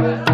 bojo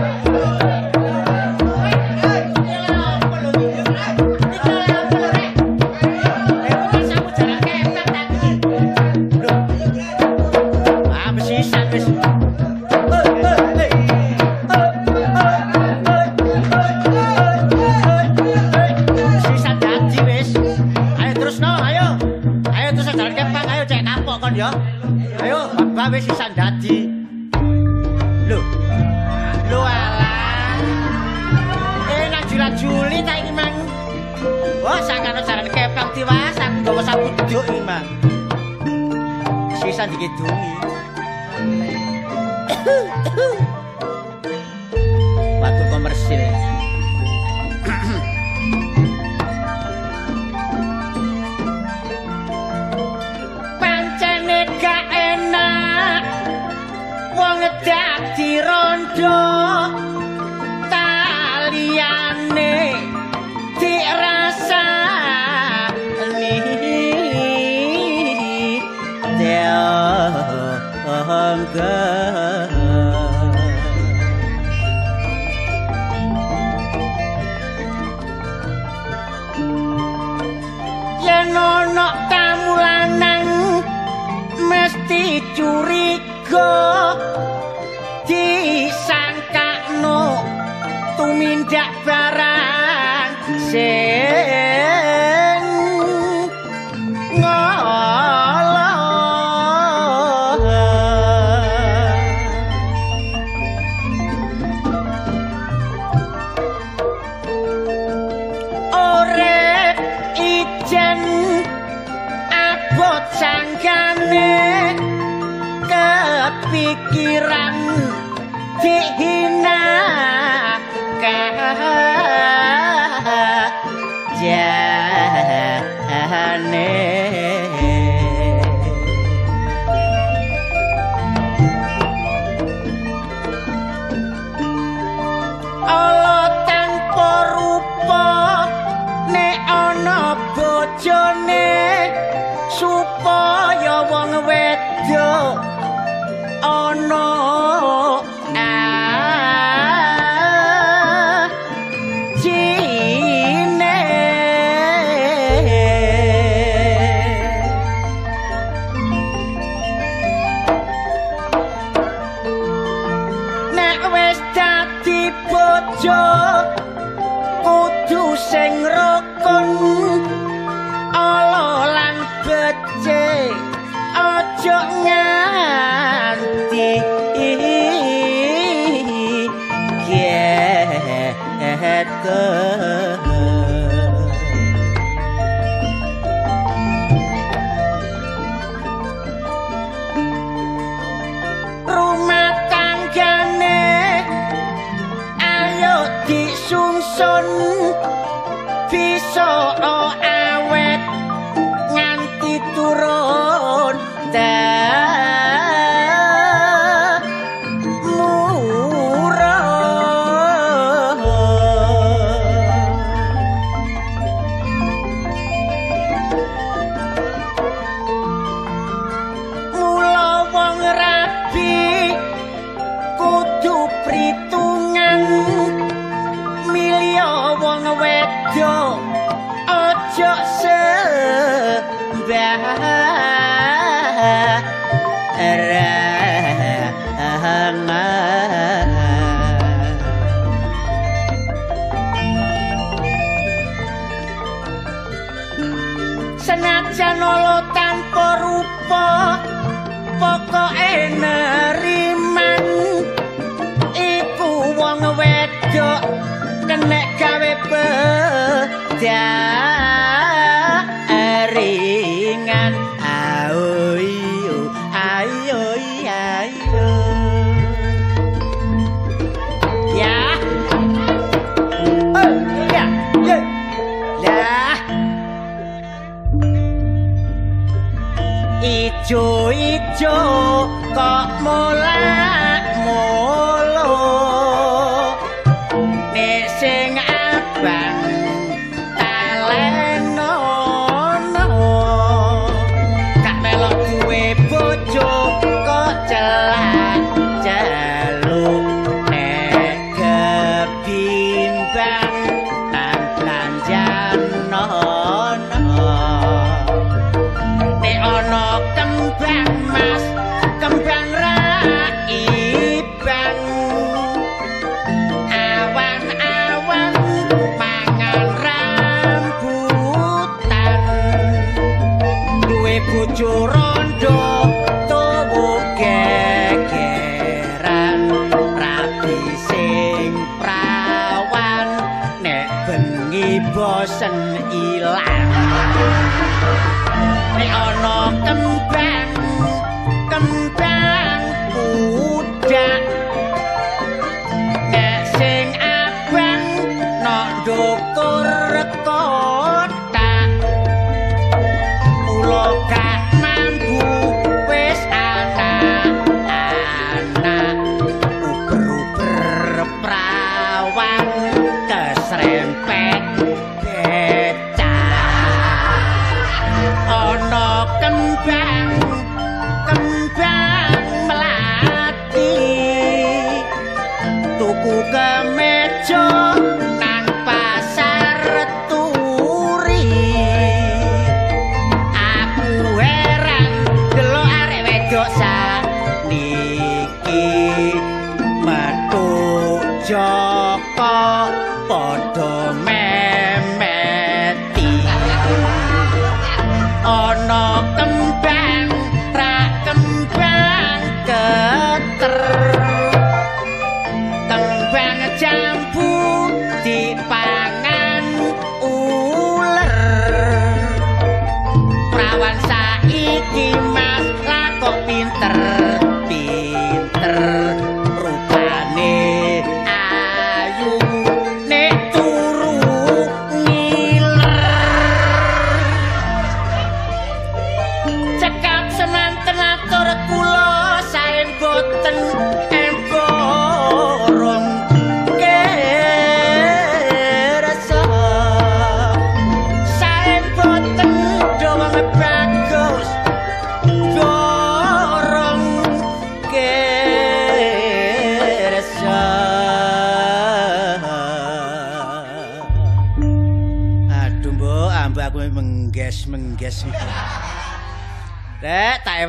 ti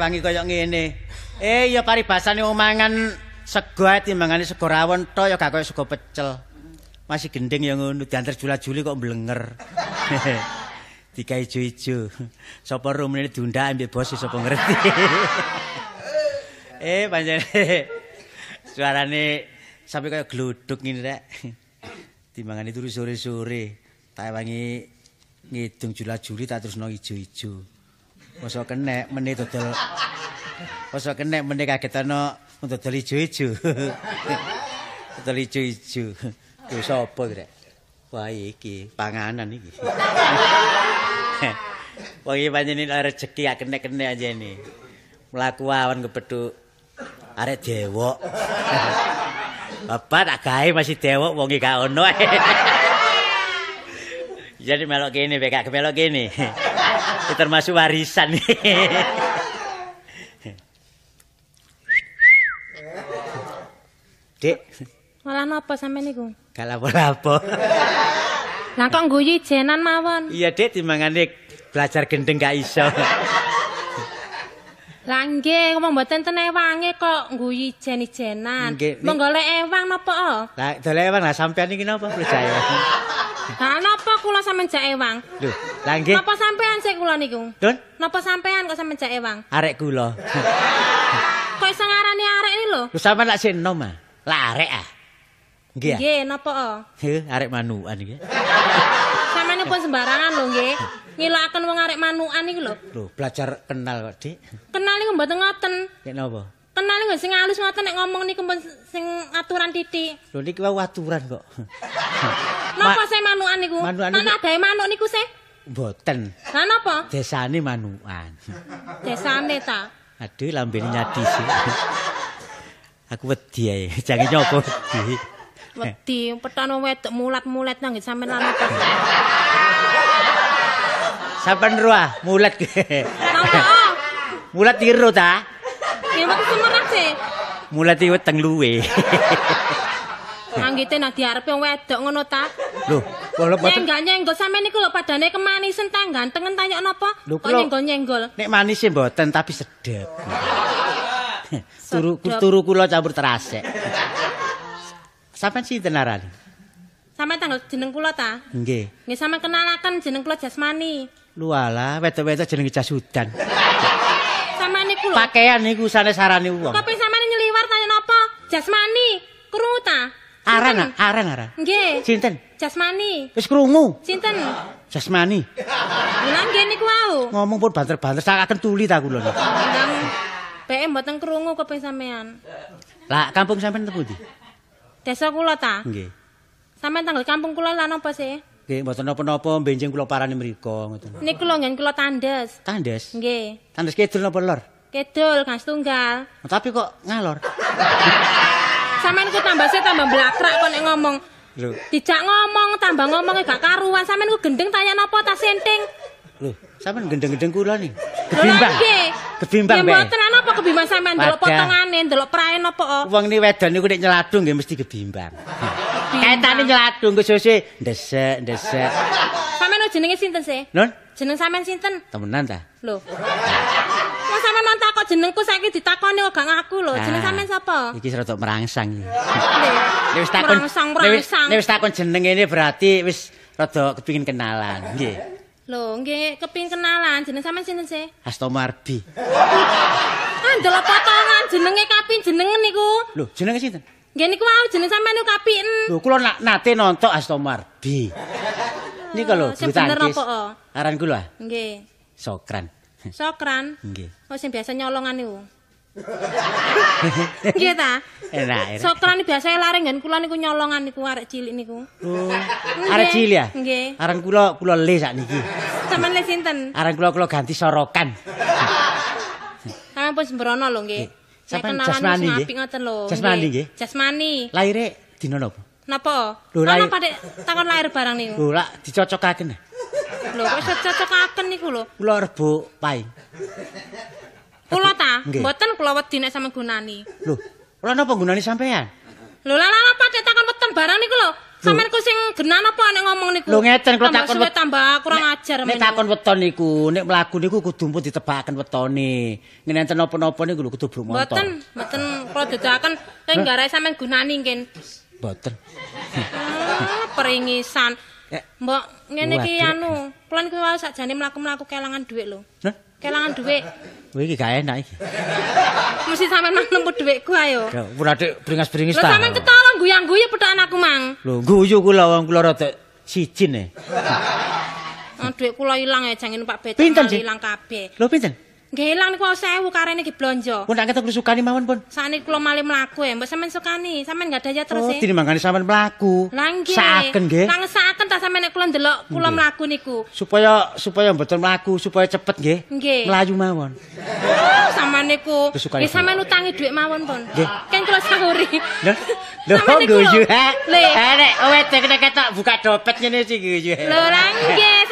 Ewangi kaya ngene. Eh, ya paribasane omangan sego ae timbangane sego rawon to ya gak kaya sego pecel. Masih gending ya ngono, diantar jula-juli kok mblenger. Tiga ijo-ijo. Sapa rumene diundak ambek bos sapa ngerti. eh, panjane suarane sampai kaya gluduk ngene rek. Timbangane turu sore-sore. Tak ewangi ngidung jula-juli tak terusno ijo-ijo. Masa kenek meneh dodol. Masa kenek meneh kaget ana dodol ijo-ijo. dodol ijo-ijo. Ku sapa rek? Wah iki panganan iki. Wong iki panjenengan rezeki ya kenek-kenek ini. Mlaku awan kepethuk arek dewok. Bapak tak gawe masih dewok wong iki gak ono. Jadi melok kene, bekak melok kene. Itu termasuk warisan. Dik, Malah napa sampean niku? gak lapo-lapo. Lah kok ngguyu jenan mawon. Iya, Dik, timbangane belajar gendeng gak iso. Lah nggih, ngomong mboten ten ewange kok ngguyu jen-jenan. Nggih, ni- Mong golek ewang napa? oh? Lah, dolek lah sampean iki napa percaya? Lah napa kula sampean jak ewang? Lho, lah nggih. Napa sampean sik kula niku? Dun, Napa sampean kok sampean jak ewang? arek kula. Kok iso ngarani arek iki lho? Lho sampean lak sing enom ah. Lah arek ah. Nggih. ah? Nggih, napa? oh? Heh, arek manukan iki. Sampeyan pun sembarangan lho nggih. Ngilokaken wong arek manukan iki lho. Lho, belajar kenal kok, Dik. Kenal niku mboten ngoten. Nek napa? Kenal niku sing halus ngoten nek ngomong niku sing aturan titik. Lho niki wae aturan kok. Napa saya manukan niku? niku- adae manuk niku sih? Mboten. Lah napa? Desane manukan. Desane ta. Aduh, lambene nyadi sih. Aku wedi ae, jange nyoba wedi. Wedi petana wedok mulat-mulat nang sampean lan? Sampeyan ro ah, mulet. Napa? mulet tiru ta? Ya metu semerah sih. Mulet iki weteng luwe. Anggite nak diarepe wong wedok ngono ta. Lho, kula boten Nyenggol-nyenggol sampean niku lho padane kemanisen ta gantengen ta yo napa? Kok kula- nyenggol-nyenggol. nek manis sih mboten tapi sedep. turu turu kula campur terasek. Sampeyan sinten arane? Sampeyan tanggal jeneng kula ta? Nggih. Nggih sampean kenalaken jeneng kula Jasmani. Lu alah, wedok-wedok jenenge jasudan. Lho. pakaian niku sanes sarane wong. Kok sampeyan nyeliwar tanya napa? Jasmani. Krungu ta? Aran, aran, aran. Nggih. Sinten? Jasmani. Wis krungu. Sinten? Jasmani. Lha nggih niku wau. Ngomong pun banter-banter sakaken tuli ta kula. Ndang Bae mboten krungu keping sampean. Lah kampung sampean tepu ndi? Desa kula ta? Nggih. Sampeyan tanggal kampung kula lan apa sih? Nggih, mboten napa-napa benjing kula parani mriku ngoten. Niku lho ngen kula tandes. Tandes. Nggih. Tandes kidul napa lor? Kedul gas tunggal. Tapi kok ngalor. Sampeyan ku tambah sih tambah blakrak kok nek ngomong. Lho, Dijak ngomong tambah ngomongnya gak karuan. Sampeyan ku gendeng tanya napa ta senting. lho, sampean gendeng-gendeng kula nih. Lho, Kebimbang. Kebimbang, Ya Mbak. mboten ana apa kebimbang sampean delok potongane, delok prae napa kok. Wong ni wedon niku nek nyeladung nggih mesti kebimbang. Kaitane nyeladung khususé ndesek, ndesek. Sampeyan jenenge sinten sih? Nun, Jeneng sampean sinten? temenan ta? Lho. Wong sampean takok jenengku saiki ditakoni kok gak ngaku lho. Jeneng Ah, sampean sapa? Iki rada merangsang iki. Lho. Nek wis takon Merangsang, nek wis- merangsang. nek wis takon jeneng ini berarti wis rada kepingin kenalan. Nggih. Lho, nggih kepin kenalan. Jeneng sampean sinten sih? Hasto Marbi. Ah, delok potongan jenenge kapin jenengen niku. Lho, jenenge sinten? Nggih niku mau jeneng sampean niku kapin. Lho, kula na- nate nonton Hasto Marbi. Niki lho, sing bulu bener tangkis. apa, oh? Aran kula Nggih. Sokran. Sokran. Nggih. Oh sing biasa nyolongan niku. Nggih ta? Enak. Sokran biasa lare nggen kula niku nyolongan niku arek cilik niku. Oh, arek cilik ya? Nggih. Aran kula kula le sakniki. Sampeyan le sinten? Aran kula kula ganti sorokan. Sampeyan pun sembrono lho nggih. Sampeyan kenalan jasmani, nggih? apik ngoten lho. Jasmani, nggih? Jasmani. Laire dina napa? Napa? Lho, Ana lahir- pada takon lahir barang niku. Lho, lak dicocokaken. Lho kok iso cocokaken niku lho. Kula rebo paing. Kula ta? Nggih. Mboten kula wedi nek sampeyan gunani. Lho, kula napa gunane sampean? Lho lah lah pada takon weten barang niku lho. Sampeyan ku sing genan apa nek ngomong niku? Lho ngeten kula takon wet- tambah kurang ajar Nek takon weton niku, nek mlaku niku kudu pun ditebaken wetone. Nek enten napa-napa niku lho kudu bruk montor. Mboten, mboten kula dedaken sing garai sampeyan gunani ngen. Mboten. Ah, peringisan. Eh, Mbok ngene iki anu, kula niku wae sakjane mlaku-mlaku kelangan dhuwit lho. Kelangan dhuwit. kowe iki gak enak iki. Mesti sampean mang nemu dhuwitku ayo. Ora dik beringas-beringis ta. sampean ketara guyang-guyu pedokan aku mang. Lho, guyu kula wong kula rada sijin e. Oh, dhuwit kula ilang ya jangan Pak Becak ilang kabeh. Lho pinten? Nggih ilang niku 1000 karene iki blonjo. Pun tak ketok sukani mawon pun. Sakniki kula malih mlaku ya, mbok sampean sukani, sampean enggak daya terus Oh, ya. dinimangani sampean mlaku. Lah nggih. Saken nggih. Lah ngesaken ta sampean nek kula ndelok kula Nggih. mlaku niku. Supaya supaya mboten mlaku, supaya cepet nggih. Melayu mawon. Oh, sampean niku. Kesukane Nggih sampean utangi dhuwit mawon pun. Kan kula sahuri. Lho, lho niku guyu ha. Nek wedok nek ketok buka dompet ngene sih guyu. Lho lah nggih, niku ketara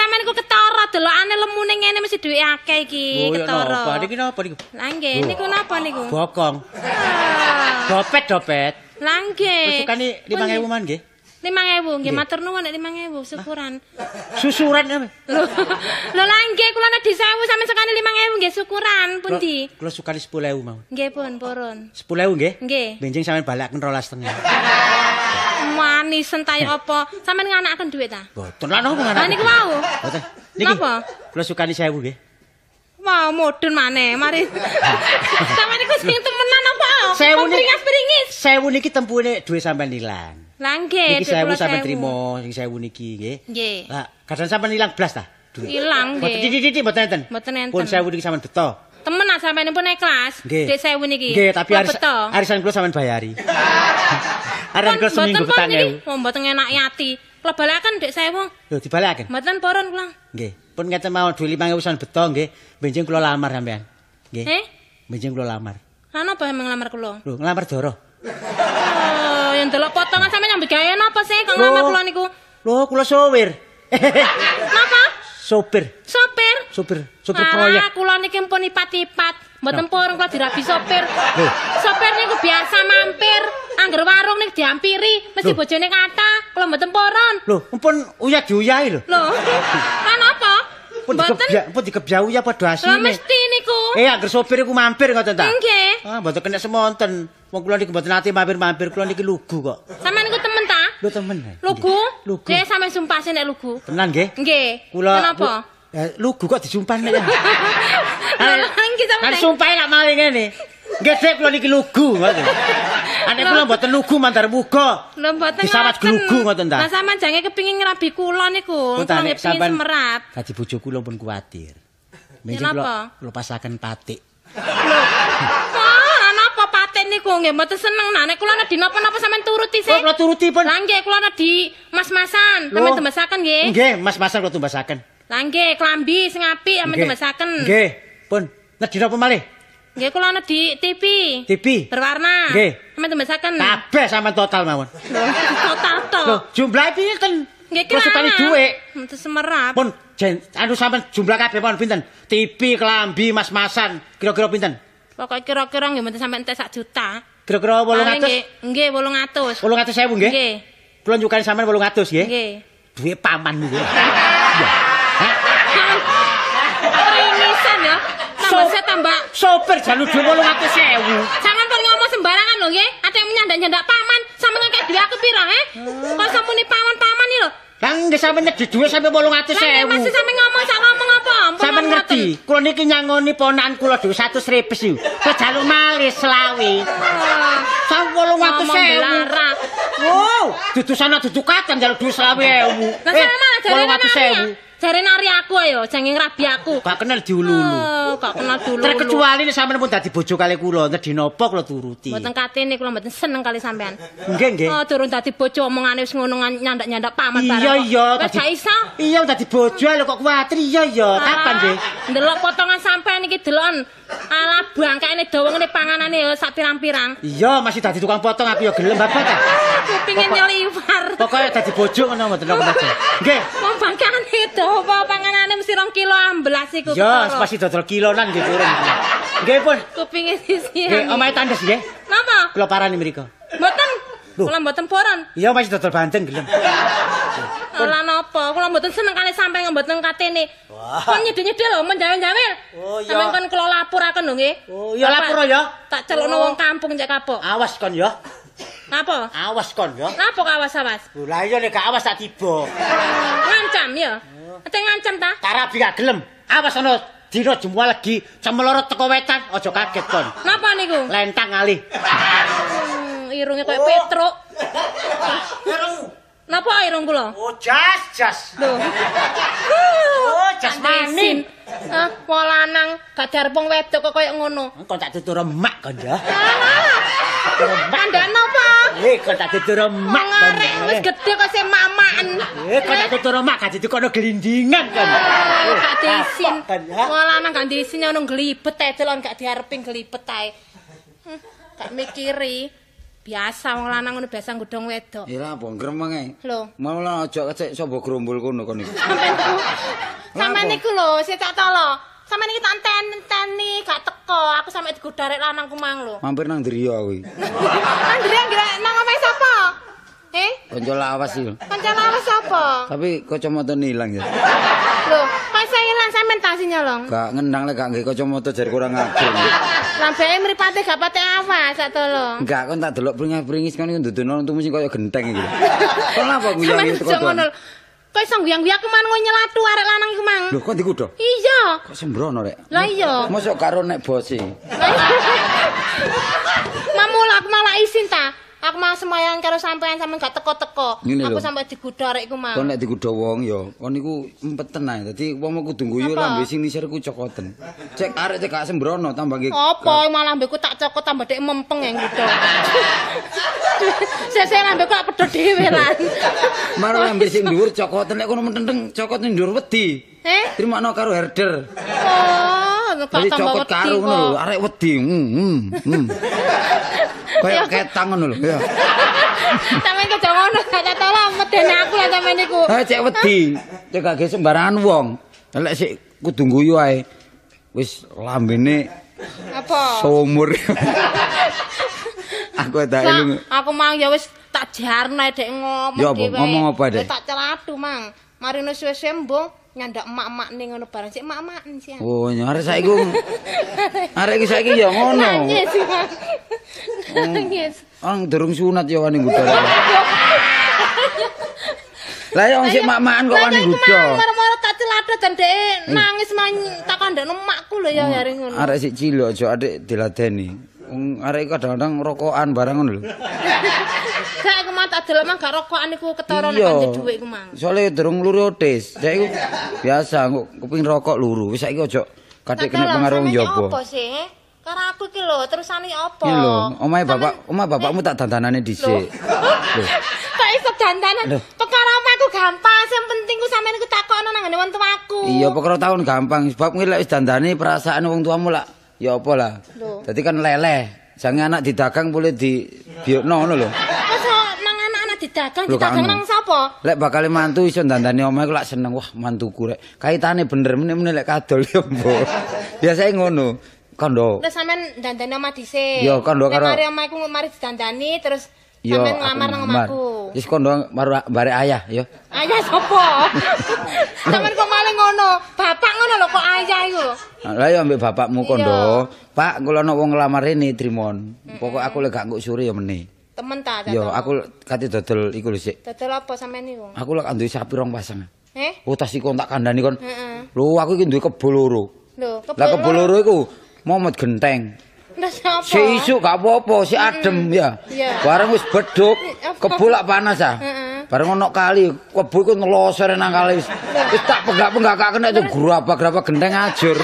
delokane lemune ngene mesti dhuwit akeh iki, Oh, ketara. napa? Niki napa niku? Lah nggih, niku napa niku? Bokong. Ah. Dompet dompet. Lah nggih. Wis sukani 5000 man nggih. 5000 nggih matur nuwun nek 5000 syukuran. Susuran apa? Lho lho lah nggih kula nek di 1000 sampeyan sekali 5000 nggih syukuran pundi? Kula sukani 10000 mawon. Nggih pun purun. 10000 nggih? Nggih. Benjing sampean balaken 12,5. Manis entai apa? Sampeyan nganakaken dhuwit ta? Boten lah napa Lah niku wau. Boten. Niki. Napa? Kula sukani 1000 nggih. Wah, mudun maneh. Mari. Sampeyan niku sing temenan apa? Sewu ni- Beringas-beringis. 1000 niki tempune dhuwit sampean ilang. Lah nggih, Niki dhuwit 1000 sampean 1000. trimo, sing 1000 niki nggih. Nggih. Lah, kadang sampean ilang blas ta? Ilang nggih. titik-titik mboten enten. Mboten enten. Pun 1000 niki sampean beto. Temen ah sampeyan pun ikhlas. Nggih. Dek 1000 niki. Nggih, tapi aris, beto. arisan kula sampean bayari. Arisan kula seminggu mboten niki. ewu. Oh, mboten enak yati. Kula balaken dek 1000. Lho dibalaken. Mboten purun kula. Nggih. Pun ngeten mawon dhuwit 5000 sampean beto nggih. Benjing kula lamar sampean. Nggih. Eh? Benjing kula lamar. Lan apa emang ngelamar kula? Lho, ngelamar Doro. Oh, yang delok potongan sampeyan nyambut gawe napa sih kok ngelamar kula niku? Lho, kula sopir. Napa? sopir, Sopir. Sopir, sopir Ah, proyek. kula niki pun ipat-ipat. Mboten purun kula dirabi sopir. Lho. Sopir niku biasa mampir. Angger warung niku diampiri, mesti Lho. bojone kata. Kula mboten purun. Lho, mumpun uyah diuyahi lho. Lho. Lan apa? Pun Mboten. dikebya, pun dikebyau ya padha Lah asine. mesti niku. Eh, angger sopir iku mampir ngoten ta? Nggih. Ah, mboten kena semonten. Wong kula niki mboten nate mampir-mampir, kula niki lugu kok. Sampeyan niku temen ta? Lho temen. eh. Lugu? Nggih. Lugu. Nek sampeyan sumpah sih nek lugu. Tenan nggih? Nggih. Kula Kenapa? Eh, lugu kok disumpah nek. ya? Kan sumpah lak maling ngene. Nggih Dek kula niki lugu ngoten. Anek kula mboten lugu mandar muga. Lho mboten Disawat glugu ngoten ta. Lah sampean jange kepingin ngrabi kula niku. Kula nek nggih pengin sampean semerap. Dadi bojo kula pun kuwatir. Mengki Ya, kula kula pasaken patik. Lho. Napa niku nggih mboten seneng nah nek kula nedhi napa-napa sampean turuti sih. kula turuti pun. Lah nggih kula nedhi mas-masan, sampean tembasaken nggih. Nggih, Mas-masan kula tumbasaken. Lah nggih klambi sing apik Nggih. tembasaken. Nggih, pun. Nedhi napa malih? Nggih kula nedhi TV. TV. Berwarna. Nggih. Sampean tembasaken. Kabeh sampean total mawon. Total to. Loh, jumlahe pinten? Nggih Kula supani kelangan. dhuwit. Mboten semerap. Pun jen anu sampean jumlah kabeh pun pinten? TV, kelambi, mas-masan, kira-kira pinten? Pokoke kira-kira nggih mboten sampean entek sak juta. Kira-kira Paling 800. Nggih, nggih 800. 800.000 nggih? Nggih. Kula nyukani sampean 800 nggih. Nggih. Duwe paman niku. Iya. Hah? Ringisan ya. Tambah So- saya tambah. Sopir jalur duwe 800.000. Sampeyan kok ngomong sembarangan lho nggih. Ate menyandak-nyandak paman. Sampeyan ngekek dhewe aku pira, he? Kok samuni paman-paman iki lho. Lah nggih sampean nyedhi duwe sampe Lah nggih 800.000. masih sampe ngomong sak ngomong apa? Sampeyan ngoten. ngerti, kula niki nyangoni ponakan kula dhewe 100 repes iki. Kok jaluk malih selawe. Ah, Sampe Ngomong 800.000. belara. Wow, dudu sana dudu katan jaluk duwe selawe ewu. Lah sampe malah jare nari. 800.000. Jare nari aku ayo, jange ngrabi aku. Gak kenal diululu. Oh, gak kenal dulu. Terkecuali nek sampean pun dadi bojo kali kula, nedhi napa kula turuti. Mboten katene kula mboten seneng kali sampean. Nggih, nggih. Oh, durung dadi bojo omongane wis ngono nyandak-nyandak paman barang. Iya, kok. iya, Wis gak iso. Iya dadi bojo lho kok kuwatir. Iya, iya. Kapan, nggih? Ndelok potongan sampean iki deloken ala bangkaine dawa ngene panganane ya sak pirang-pirang. Iya, masih dadi tukang potong aku ya gelem bapak ta. Kupingin nyeliwar. Pokoknya dadi bojo ngono mboten apa-apa. Nggih. Wong bangkane dawa panganane mesti rong kilo amblas iku. Ketara. pasti dodol kilonan nggih turun. Nggih, Pun. kupingin Nggih, sisian. omahe tandes nggih. Napa? Kula parani mriku. Mboten. Kula mboten poron. Iya, masih dodol bandeng gelem. Ora napa, kula mboten seneng kali sampean mboten katene. Kon nyedhe-nyedhe lho, menjawel-jawel. Oh, iya. Sampeyan kon kula lapuraken lho nggih. Oh, iya lapor ya. Tak celukno Oh. wong kampung cek kapok. Awas kon ya. Napa? Awas kon ya. Napa kawas-awas? Lho, Lah iya nek gak awas tak tiba. Ngancam ya. Ate ngancam ta? Tarabi gak gelem. Awas ana dina jemua legi cemeloro teko wetan, aja kaget kon. Napa niku? Lentang ngalih. Irunge koyo Petruk. Napa irung kula? Oh, jas, jas. Lho. Oh, jas maning. Ah, wong lanang gak diarepung wedok kok koyo ngono. Kon tak tutur emak kon ya. Ah, Kandhane napa? Eh, kon tak tutur emak Wong kon. arek wis gedhe kok sing mamaken. Eh, kon tak tutur emak gak ditukono gelindingan kon. Oh, gak diisin. Wong lanang gak diisin ono glibet ae celon gak diarepin glibet ae. Gak mikiri. Biasa wong lanang ngono biasa nggodhong wedok. Ya apa gremeng ae. Lho, Malah aja kecek sapa grombol kono kon iki. sampean niku. Lho, sik tak tolo. Sampean iki tak teni gak teko. Aku sampe digodarek lanang kumang lho. Mampir nang Dria kuwi. Andre ngira nang omahe sapa? Eh? Kanca lawas iki. Kanca lawas sapa? Tapi kacamata ilang ya. Lho, tas nyolong? Gak ngendang lek gak nggae kacamata jar kurang ajar. Lambene mripate gak pate awas sak tolong. Enggak kon tak delok pringis-pringis kon iku ndudono untu mesti kaya genteng iki. Kon apa guyu Sampeyan iki teko kon? Kok iso guyang-guyang aku man nyelatu arek lanang iku mang. Lho kok dikudo? Iya. Kok sembrono rek? Lah iya. Mosok karo nek bosi. Mamula aku malah isin ta. Aku malah sembahyang karo sampean sampean gak teko-teko. Aku sampe digodho arek iku mang. Kon nek dikudo wong ya, kon niku empeten ae. Dadi wong mau kudu guyu lambe sing nisir ku cokoten. Cek arek cek gak sembrono tambah nggih. Apa malah mbeku tak cokot tambah dek mempeng yang gitu. Sesek lambe kok pedhot dhewe lan. Marang lambe sing dhuwur cokoten nek kono menteng cokot ning dhuwur wedi. Eh? Terima karo herder. Oh, kok Jadi tambah wedi karo ngono lho, arek wedi. Hmm, hmm, hmm. Kayak ketang ngono lho, ya. Sampeyan kok ngono gak tolong medeni aku lah sampeyan niku. Ha cek wedi. Cek gak sembarangan wong. Lek sik kudu guyu ae. Wis lambene Apa? seumur. Aku tak eling. aku mang ya wis tak jarno dek ngomong Ya dhewe. Ngomong apa, Dek? Ya Tak celatu mang. Mari wis wis sembuh nyandak emak-emak ning ngono barang sik emak-emak sih. Oh, arek saiki arek iki saiki ya ngono. Nangis. Nangis. Orang durung sunat ya wani ngudar. Lah ya wong sik mak-makan kok wani ngudar. mang maro-maro tak celatu dan dek nangis main tak kandakno makku lho ya hari ngono. Arek sik cilik aja adik diladeni. Arek kadang-kadang rokokan barang ngono lho. Gak aku mah tak delok mah gak rokokan iku ketara nek Iya. kanthi dhuwit ku mang. Soale durung luru otis. Dek iku biasa kok kepengin rokok luru. Wis saiki aja kadek kena pengaruh wong Apa njaba. sih? Karo aku iki lho, terusane apa? Iki lho, omahe bapak, omah bapakmu tak dandanane dhisik. Lho. Kok iso dandanan? Perkara omahku gampang, sing penting ku sampean iku takokno nang ngene wong tuaku. Iya, perkara tahun gampang. Sebab ngelak wis dandani perasaan wong tuamu lah. Ya apa lah. Dadi kan leleh. Jangan anak didagang boleh di biokno ngono lho. Masa didagang, didagang nang sapa? Lek bakal mantu iso dandani omahe ku lak seneng. Wah, mantuku rek. Kaitane bener meneh-meneh lek kadol ya, Mbok. Biasane ngono. Kondo. Terus sampean dandani omah dhisik. Iya, kondo karo- mari omahku mari didandani terus Yo, ngelamar nang omahku. Wis kondo bare ayah, yo. Ayah sapa? sampean kok malah ngono? Bapak ngono lho kok ayah iku. Lah yo ambek bapakmu kondo. Pak, kula ana wong ngelamar rene Trimon. Pokok aku lek gak nguk sore ya meneh. Temen ta Yo, aku kate dodol iku lho sik. Dodol apa sampean niku? Aku lek duwe sapi rong pasang. Eh? Oh, tas iku tak kandhani kon. Heeh. Lho, aku iki duwe kebo loro. Lho, kebo loro iku momet genteng. Si isuk gak apa-apa, si adem ya. Iya. Bareng wis beduk, Apa? kebo lak panas ah. Heeh. Bareng ono kali, kebo iku nelosor nang kali wis. Wis tak penggak-penggak gak kena itu gerabak-gerabak genteng ajur.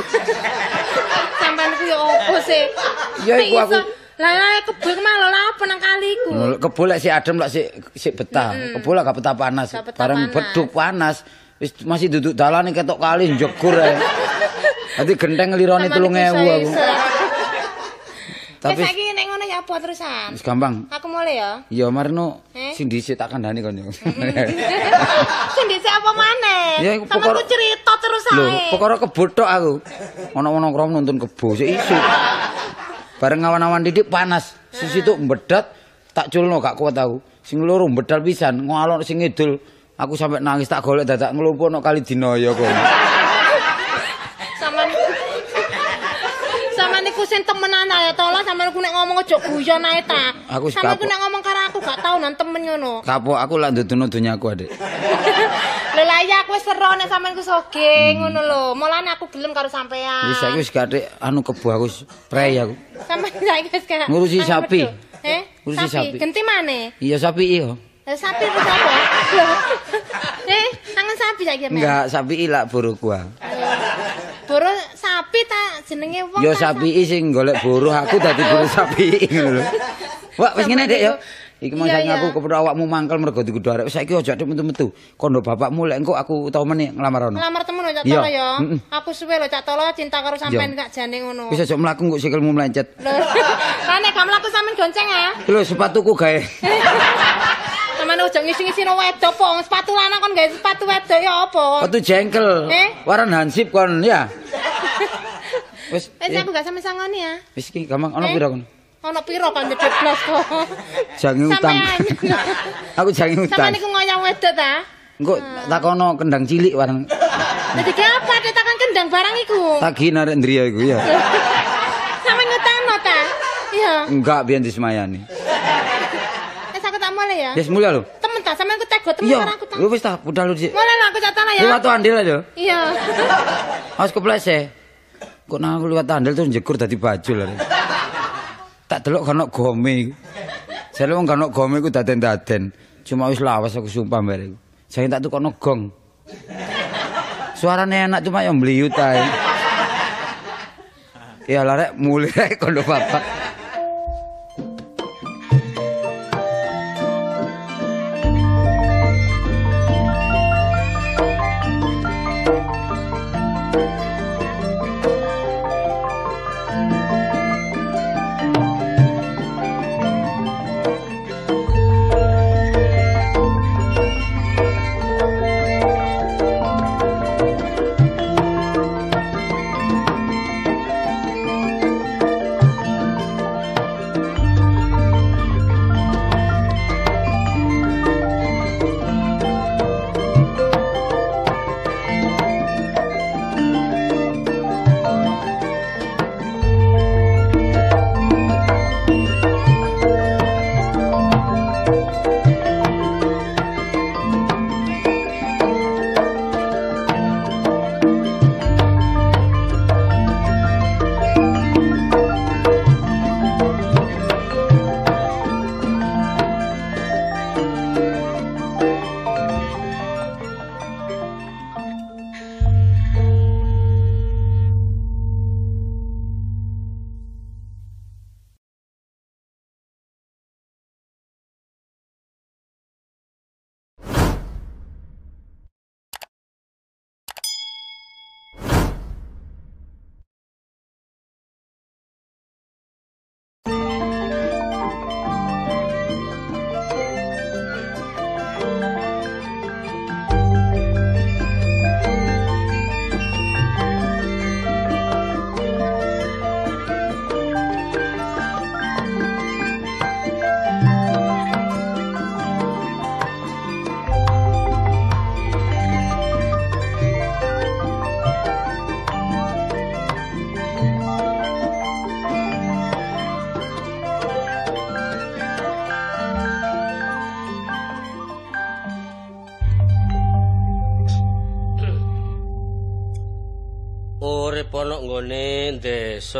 Sampean ku yo opo sih? Ya, iku aku- Lah lah kebul ku malah apa nang kaliku? Kebo lek si adem lak si si betah. Kebo lak gak betah panas. Gak betah Bareng panas. beduk panas. Wis masih duduk dalan ketok kali njegur ae. Dadi genteng ngelirone 3000 aku. Tapi Tapi saiki nek ngono ya apa terusan? wis gampang. Aku mulai ya. Ya marino Eh? sing dhisik tak kandhani kon yo. Sing dhisik apa maneh? Ya, iku pokok- ku cerita terus Lho, ae. perkara kebo tok aku. Ono-ono krom nonton kebo sik isu. Bareng awan-awan didik panas. Sisi itu mbedat tak culno gak kuat aku. Sing loro mbedal pisan, ngalon sing ngidul. Aku sampe nangis tak golek dadak nglumpuh no kali dinoyo kok. Sampeyan Sampeyan niku sing temenan ae tolong sampeyan ku nek ngomong aja guyon ae ta. Aku Sampeyan ku nek ngomong karo aku gak tau nang temen ngono. Kapok aku lak nduduno donyaku, Adik. Lho lah ya aku wis sero nek sampeyan ku soge ngono lho. Mulane aku gelem karo sampeyan. Wis saiki wis gathik anu kebo aku prei aku. Sampeyan saiki wis gak Ngurusi sapi. Eh? Ngurusi sapi. Genti maneh. Iya sapi iya. Lah sapi apa. Eh, tangan sapi saiki men. Enggak, sapi ilak buru gua. Boro sapi ta jenenge wong. Yo sapi sing golek buruh aku dadi buruh sapi ngono lho. Wah, wis ngene Dik yo. Iki mau iya. aku kepethuk awakmu mangkel mergo dikudu arek. Saiki aja metu-metu. Kondo bapakmu lek engko aku tau meneh nglamar ono. Lamar temen lho Cak. Tolo ya. Aku suwe lho Cak Tolo cinta karo sampean gak jane ngono. Wis aja mlaku engko sikilmu melencet. Lho. Lah nek gak mlaku sampean gonceng ah. Lho sepatuku gawe. Sampeyan ojo ngisi-ngisi no wedok po. Sepatu lanang kon gawe sepatu wedok ya apa? Sepatu jengkel. Eh? Waran hansip kon ya. Wis Wis aku gak sampe sangoni ya. wis iki gampang ono Eh? pira kon? Piro kan gede blas kok. Jange utang. Aku jange utang. Sampeyan iku ngoyang wedok ta? Engko takono kendang cilik warang. Dadi apa ditakan kendang barang iku? Tagi narek ndriya iku ya. Sampe ngutangno ta? Iya. Enggak biyen disemayani. Wis aku tak mulai ya. Yes mulia lho. Temen ta sampean ku tego temen Iya. karo aku ta. Lu wis ta budal lu sik. Mulai aku Cak Tolo ya. Liwat andil aja. Iya. Awas keplese. Kok nang aku liwat andil terus jegur dadi bajul. are. Tak delok kan gome. Jare wong kan gome iku daden-daden. Cuma wis lawas aku sumpah bare iku. Saya tak tukono gong. Suarane enak cuma yang meliut ae. Ya larek mulai rek kondo bapak.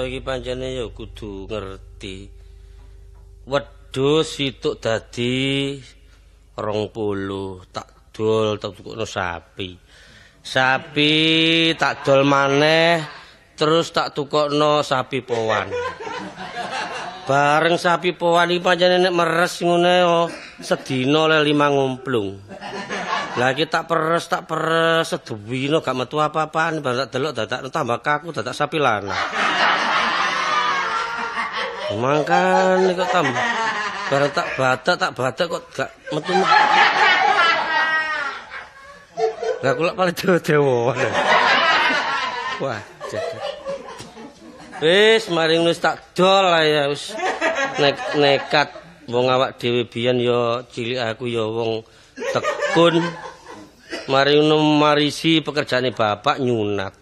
Iki pancene ya kudu ngerti. Wedhus situk dadi 20 tak dol tak tukokno sapi. Sapi tak dol maneh terus tak tukokno sapi powan. Bareng sapi powan iki pancene nek meres ngene yo sedina le lima ngumplung. Lah iki tak peres tak peres seduwino gak metu apa-apaan bareng tak delok dadak tambah kaku dadak sapi lanang. Mangkan kok tambah bareng tak badak tak badak kok gak metu. Lah kula paling dewa Wah, jagat. Wis mari wis tak dol ya wis nek nekat wong awak dhewe biyen ya cilik aku ya wong tekun mari marisi pekerjaane bapak nyunat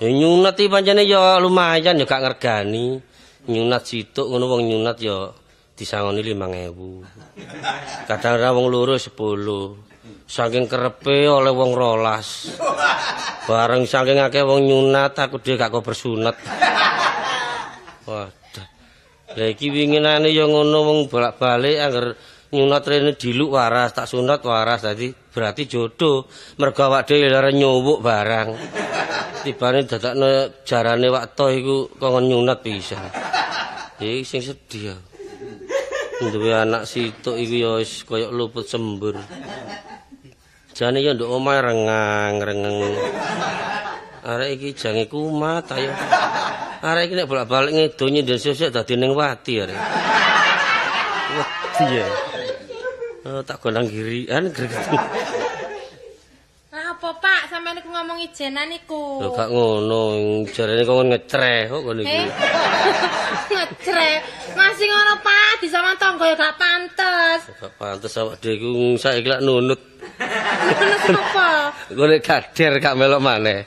ya nyunat iki pancene ya lumayan ya gak ngergani. Nyunat situk ngono wong nyunat ya disangoni 5000 kadang ora wong loro 10 saking kerepe oleh wong rolas. Bareng saking akeh wong nyunat aku dhewe gak kok bersunat waduh lha iki winginane ya ngono wong bolak-balik angger nyunat rene diluk waras tak sunat waras dadi berarti jodoh mergo awak dhewe nyuwuk barang tibane dadakno jarane waktu iku kongkon nyunat pisan iki sing sedih duwe anak situk iku ya wis kaya luput sembur Jane ya nduk omahe rengang-rengeng. Arek iki jange kumat ayo. Arek iki nek bolak-balik ngedo nyindir sesuk dadi ning wati arek. Wah, iya. Oh, tak gondang girian greget. Apa Pak, sampeyan iku ngomong ijenan iku? Lho gak ngono, jarene kok ngecreh kok ngono iki. Eh, ngecre. Masih ngono Pak, di sama tangga ya gak pantes. Gak pantes awak dhewe iku saiki lak nunut. Ngono apa? Kok nek gader gak melok maneh.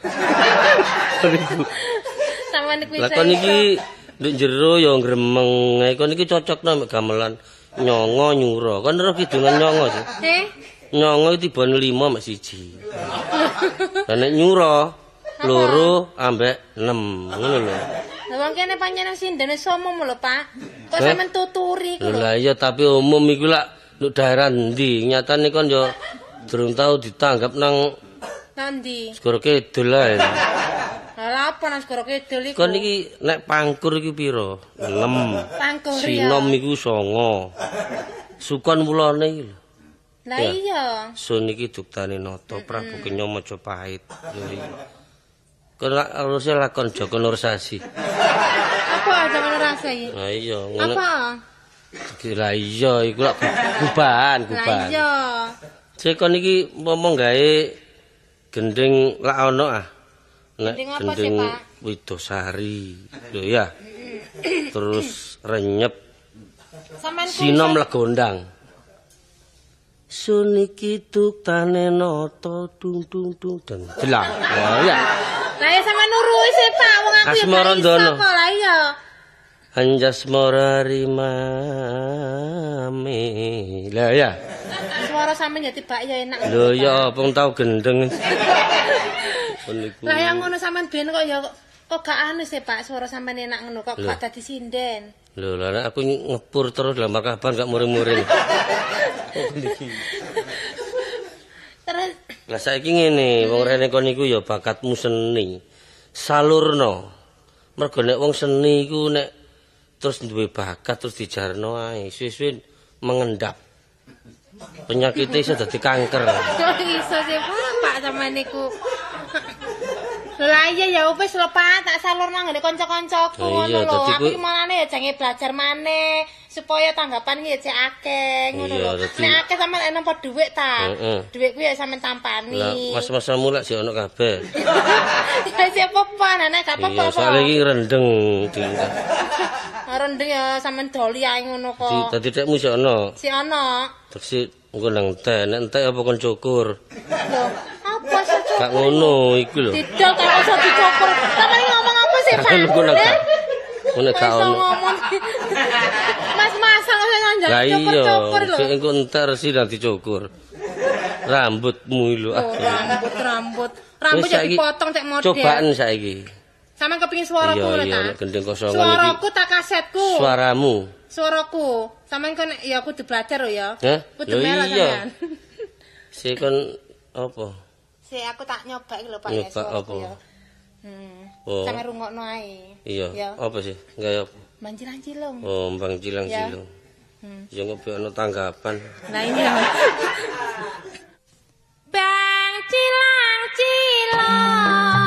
Sampeyan iku Lah kon iki nduk jero ya gremeng. Kon iki cocokno mek gamelan nyongo nyuro. Kon ora kidungan nyongo sih. Eh, Nyongo tibane 5 mek siji. Lah nek nyuro loro ambek 6 ngono lho. lha wong kene pancen sindene somom lho Pak. Kok sampeyan tuturi iku Lho lah iya tapi umum iku lak nduk daerah ndi? Nyatane kon yo durung tau ditanggap nang Nandi? Segoro Kidul ae. Lah apa nang segoro kidul iku? Kon iki nek pangkur iki pira? 6. Pangkur ya. Sinom iku 9. Sukon mulane iki lho. Lah Ya. iya. Sun iki duktane nata Prabu Kenya Majapahit. Kon harusnya lakon Joko Nursasi. Apa aja ngono rasa iki? Nah iya, ngono. Apa? Lah iya iku lak gubahan, Lah gubahan. iya. Cek kon iki momong gawe gending lak ono ah. Gending sih, Pak? Widosari. Lho ya. Terus renyep sinom legondang. Sun iki duktane nata dung dung dung dan jelang. Ya. Lah ya sampeyan nurui sih Pak, wong aku ya Asmara iso Ndono. kok. Lah iya. Anjas morari mame. Lah ya. Suara sampeyan ya tiba ya enak. Lho ya apa tau gendeng. Lah yang ngono sampean ben kok ya kok gak anu sih Pak, suara sampean enak ngono kok gak dadi sinden. Lho lah aku ngepur terus lamar kapan gak muring-muring. Terus Lah saiki ngene, wong rene kon iku ya bakatmu seni. Salurno. Mergo nek wong seni iku nek terus duwe bakat terus dijarno ae, suwe-suwe mengendap. Penyakitnya iso dadi kanker. kok iso sih Pak, Pak sampean niku. Lah iya ya wis lho Pak, tak salur nang ngene kanca-kancaku ngono lho. dadi Aku iki malane ya jange belajar maneh supaya tanggapan iki cek akeh ngono lho. dadi- Nek akeh sampean enak apa dhuwit ta? Heeh. Dhuwit kuwi ya sampean tampani. Lah mas-mas mulak sik ono kabeh. Ya siapa apa, nenek gak apa-apa. Iya, soalnya iki rendeng di Rendeng ya sampean doli ae ngono kok. tadi tekmu sik ono. Si ana. Terus engko nang teh, nek entek apa kon cukur. Lho, apa sih? Gak ngono iku lho. Didol kok iso dicukur. Sampeyan ngomong apa sih, Pak? Ngono nang gak. Ngono gak ono. kok nyanjang Lah iya, cukur-cukur lho. engko entar sih nanti cukur. Rambutmu lho. Oh, rambut rambut. Rambut saiki dipotong cek model. Cobaan saiki. Suaraku Iya, ngono iya, ta? gendeng kosongan iki. Suaraku tak kasetku. Suaramu. Suaraku. Sampeyan kan ya kudu belajar lho ya. Hah? Kudu melok iya. sampeyan. Si kon apa? Si aku tak nyoba iki lho Pak Nyoba ya suaraku apa? ya. Hmm. Oh. Sampe rungokno ae. Iya. Ya. Apa sih? Gaya apa? Manjilan-cilung. Oh, mbang cilang-cilang. Hmm. Ya ngopi ana tanggapan. Nah iya. Bang cilang cilong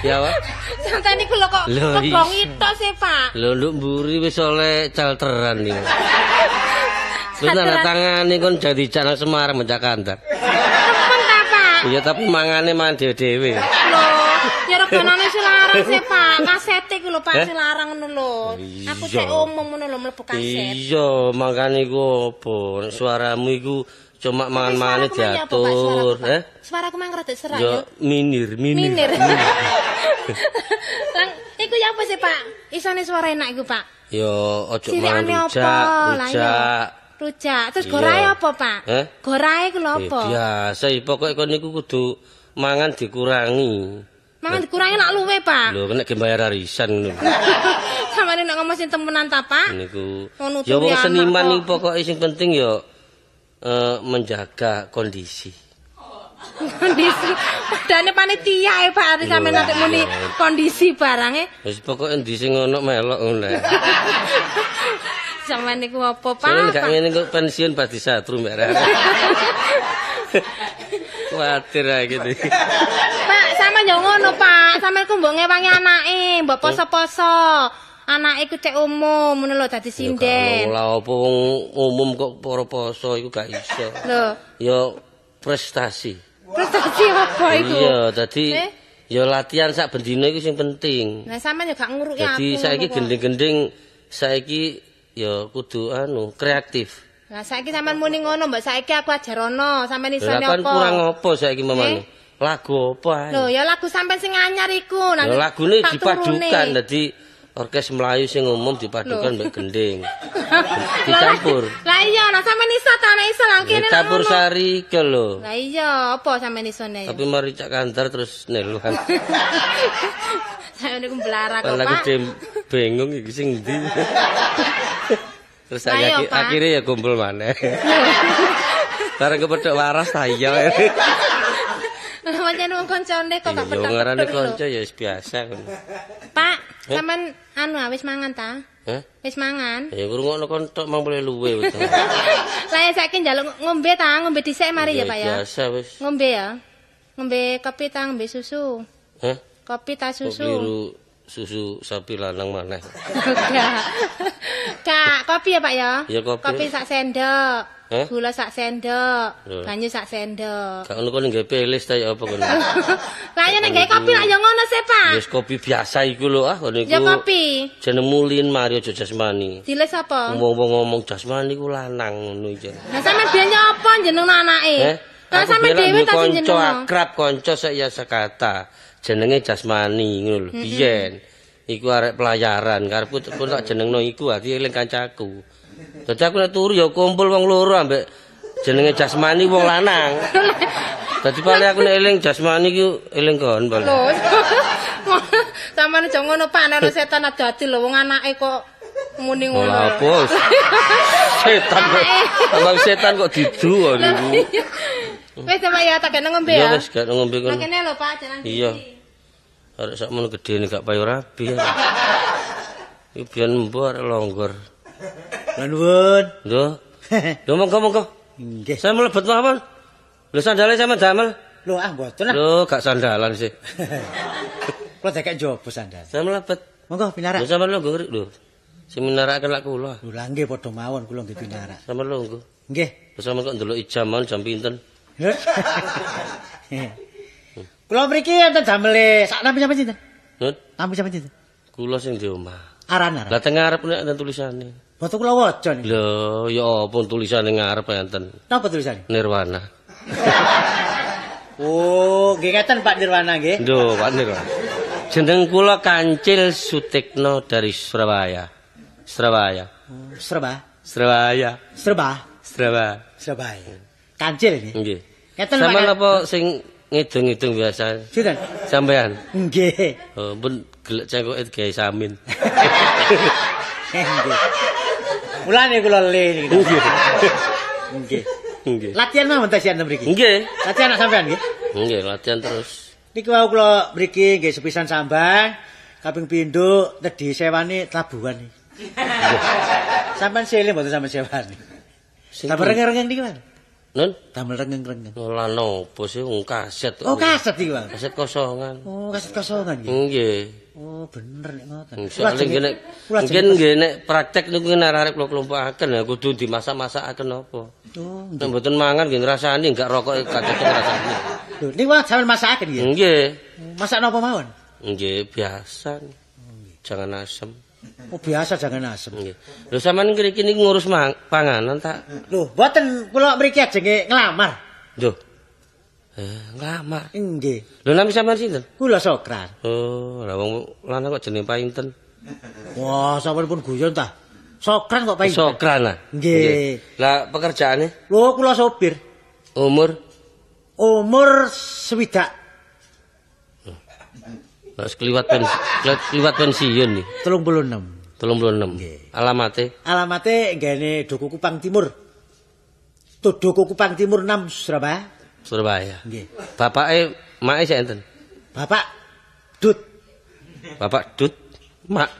Ya, Pak. Sampeyan iku lho kok kebong is- itu sih Pak Lho nduk mburi wis oleh calteran iki. Wis tanda tangane kon jadi canang Semarang mencak kantor. Temen ta Pak Iya tapi mangane man dhewe-dhewe. Lho, ya reganane silarang sih Pak. Kaset iku lho Pak Eh? silarang ngono lho. Aku Iya. cek umum ngono lho mlebu kaset. Iya, makane iku apa? Suaramu iku cuma mangan-mangane apa, Pak? diatur, eh? Suaraku mah rada serak Yo ya. minir, minir. Minir. Lang, iku ya apa sih Pak? Isone suara enak iku Pak. Yo ojo mangan rujak, rujak. Rujak. Terus gorae apa Pak? Eh? Gorae lho Eh, apa? biasa iki pokoke kon niku kudu mangan dikurangi. Mangan dikurangi nak luwe Pak. Lho nek ge bayar arisan ngono. Samane nek ngomong sing temenan ta Pak? niku. Ya wong seniman iki pokoke sing penting ya eh, menjaga kondisi. Kondisi. Padane panitia e Pak Ari sampe nanti muni kondisi barang e. Wis pokoke endi sing ono melok ngono. Sampeyan niku apa Pak? gak ngene kok pensiun pas disatru mbak Rara. Kuatir ae gitu. Pak, sama yo ngono, Pak. Sampeyan ku mbok ngewangi anake, mbok poso-poso. Anake ku cek umum ngono lho dadi sinden. Lah apa wong umum kok para poso iku gak iso. Lho, Ya prestasi. prestasi apa iku? Iya, dadi Eh? ya latihan sak bendina iku sing penting. Lah sampeyan yo gak nguruki aku. Dadi saiki gending-gending saiki ya kudu anu kreatif. Lah saiki sampeyan muni ngono, Mbak. Saiki aku ajarono, sampeyan iso Lah kan apa? kurang apa saiki mamane? Eh? Lagu apa? Lho, ya lagu sampeyan sing anyar iku. Lah nanti lagune dipadukan dadi orkes Melayu sing umum dipadukan mbek gending. Dicampur. Lah iya, nah sampeyan iso ta nek iso lah kene. Dicampur ngono. sari ke lho. Lah iya, apa sampeyan iso nek? Tapi mari cak kantor terus neluhan. Saya niku mblarak kok, Pak. gede bingung iki sing ndi. Terus saya akhirnya ya kumpul maneh. Bareng kepethuk waras ta iya. Pancen wong koncone kok gak Iya, petak. ngarane kanca ya wis biasa. Pak, Eh? sampean anu ah, wis mangan ta? Hah? Wis mangan. Ya ngrungokno kon tok mang boleh luwe betul. Lah ya saiki njaluk ngombe ta, ngombe dhisik mari ya, Pak ya. Biasa wis. Ngombe ya. Ngombe kopi ta, ngombe susu. Hah? Kopi ta susu. biru susu sapi lanang maneh. Kak, kopi ya Pak ya? Ya, kopi. Kopi sak sendok. Eh? Gula sak sendok. Loh. Banyu sak sendok. Gak ngono kok nggawe pelis ta ya apa kono. Lah ya nek gawe kopi lah ya ngono sih, Pak. Wis kopi biasa iku lho ah kono iku. Ya kopi. Jeneng Mulin Mario jasmani. Diles apa? Wong-wong ngomong jasmani ku lanang ngono iki. Lah sampe biyen apa jeneng anake? Eh? Lah Aku sampe biyen dhewe ta sing kanca akrab, kanca saya sekata. Jenenge jasmani ngono lho. Biyen iku arek pelayaran karepku pun tak jenengno iku ati eling kancaku. Dadi aku nek turu ya kumpul wong loro ambek jenenge jasmani wong lanang. Dadi paling aku nek eling jasmani ku eling kon paling. Lho. Samane aja ngono Pak, ana setan dadi lho wong anake kok muni ngono. Ora apa. Setan kok. Abang setan kok didu niku. Wis Pak ya tak kene ngombe ya. wis gak ngombe kon. kene lho Pak, jalan Iya. Arek sakmono gedene gak payu rabi. Iki biyen mbok longgor. Lah nuwun. Lho. Lho monggo monggo. Nggih. Saya mlebet mawon. Lho sandale sama damel. Lho ah mboten ah. Lho gak sandalan sih. Kula dekek njobo sandal. Saya mlebet. Monggo pinarak. Lho sampean longgo rek lho. Seminaraken lak kula. Lho lah nggih padha mawon kula nggih pinarak. Sampean longgo. Nggih. Lho sampean kok ndelok jam mawon jam pinten? Kula mriki enten damele sak nampi sampeyan sinten? Nun, Nampi sampeyan sinten? kula sing di omah. Aran-aran. Lah teng ngarep nek enten tulisane. Foto kula waca niki. Lho, ya apa tulisane ngarep enten Napa tulisane? Nirwana. Oh, nggih ngeten Pak Nirwana nggih. Lho, Pak Nirwana. Jeneng kula Kancil Sutikno dari Surabaya. Surabaya. Oh, Serba. Surabaya. Serba. Surabaya. Surabaya. Kancil ini. Nggih. Ngeten Sampeyan Pak. apa sing ngidung-ngidung biasa? Sinten? Sampean. Nggih. Oh, pun gelek cengkoke gawe samin. Nggih. Mulane kula le. Nggih. Nggih. Latihan mawon ta sian mriki. Nggih. Latihan anak sampean nggih. Nggih, latihan terus. Niki wau kula mriki nggih sepisan sambang, kaping pindho tedhi sewani tabuhan iki. Sampeyan sile mboten sampeyan sewani. Damel rengeng-rengeng niki, Pak. Nun, Damel rengeng-rengeng. ngolah nopo sih wong kaset. Oh, kaset iki, Pak. Kaset kosongan. Oh, kaset kosongan iki. Nggih. Oh, bener nek ngoten. Soale nggih nek mungkin nggih nek praktek niku arek kula kelompokaken ya kudu dimasak-masakaken apa. Oh, Nek mboten mangan nggih ngrasani enggak rokok cocok ngrasani. lho niku Pak, sampeyan masakaken nggih. Nggih. Masak napa mawon? Nggih, biasa. Jangan asem. Oh, biasa jangan asem. Nggih. Lho sampean ngriki niku ngurus panganan tak? Lho, mboten kula mriki ajenge nglamar. Lho. Eh, ngamar. Nggih. Lho nami sampean sinten? Kula Sokran. Oh, lah wong lanang kok jenenge Painten. Wah, sampeyan pun guyon ta. Sokran kok paling. Sokran lah. Nggih. Lah pekerjaane Lho, kula sopir. umur Umur swidak Lah sekliwat pensi, sekliwat pensiun nih. 36. 36. Alamate Alamate nggene Duku Kupang Timur. Duku Kupang Timur 6 Surabaya. Surabaya. Nggih. Bapake make sik enten. Bapak Dut. Bapak Dut mak.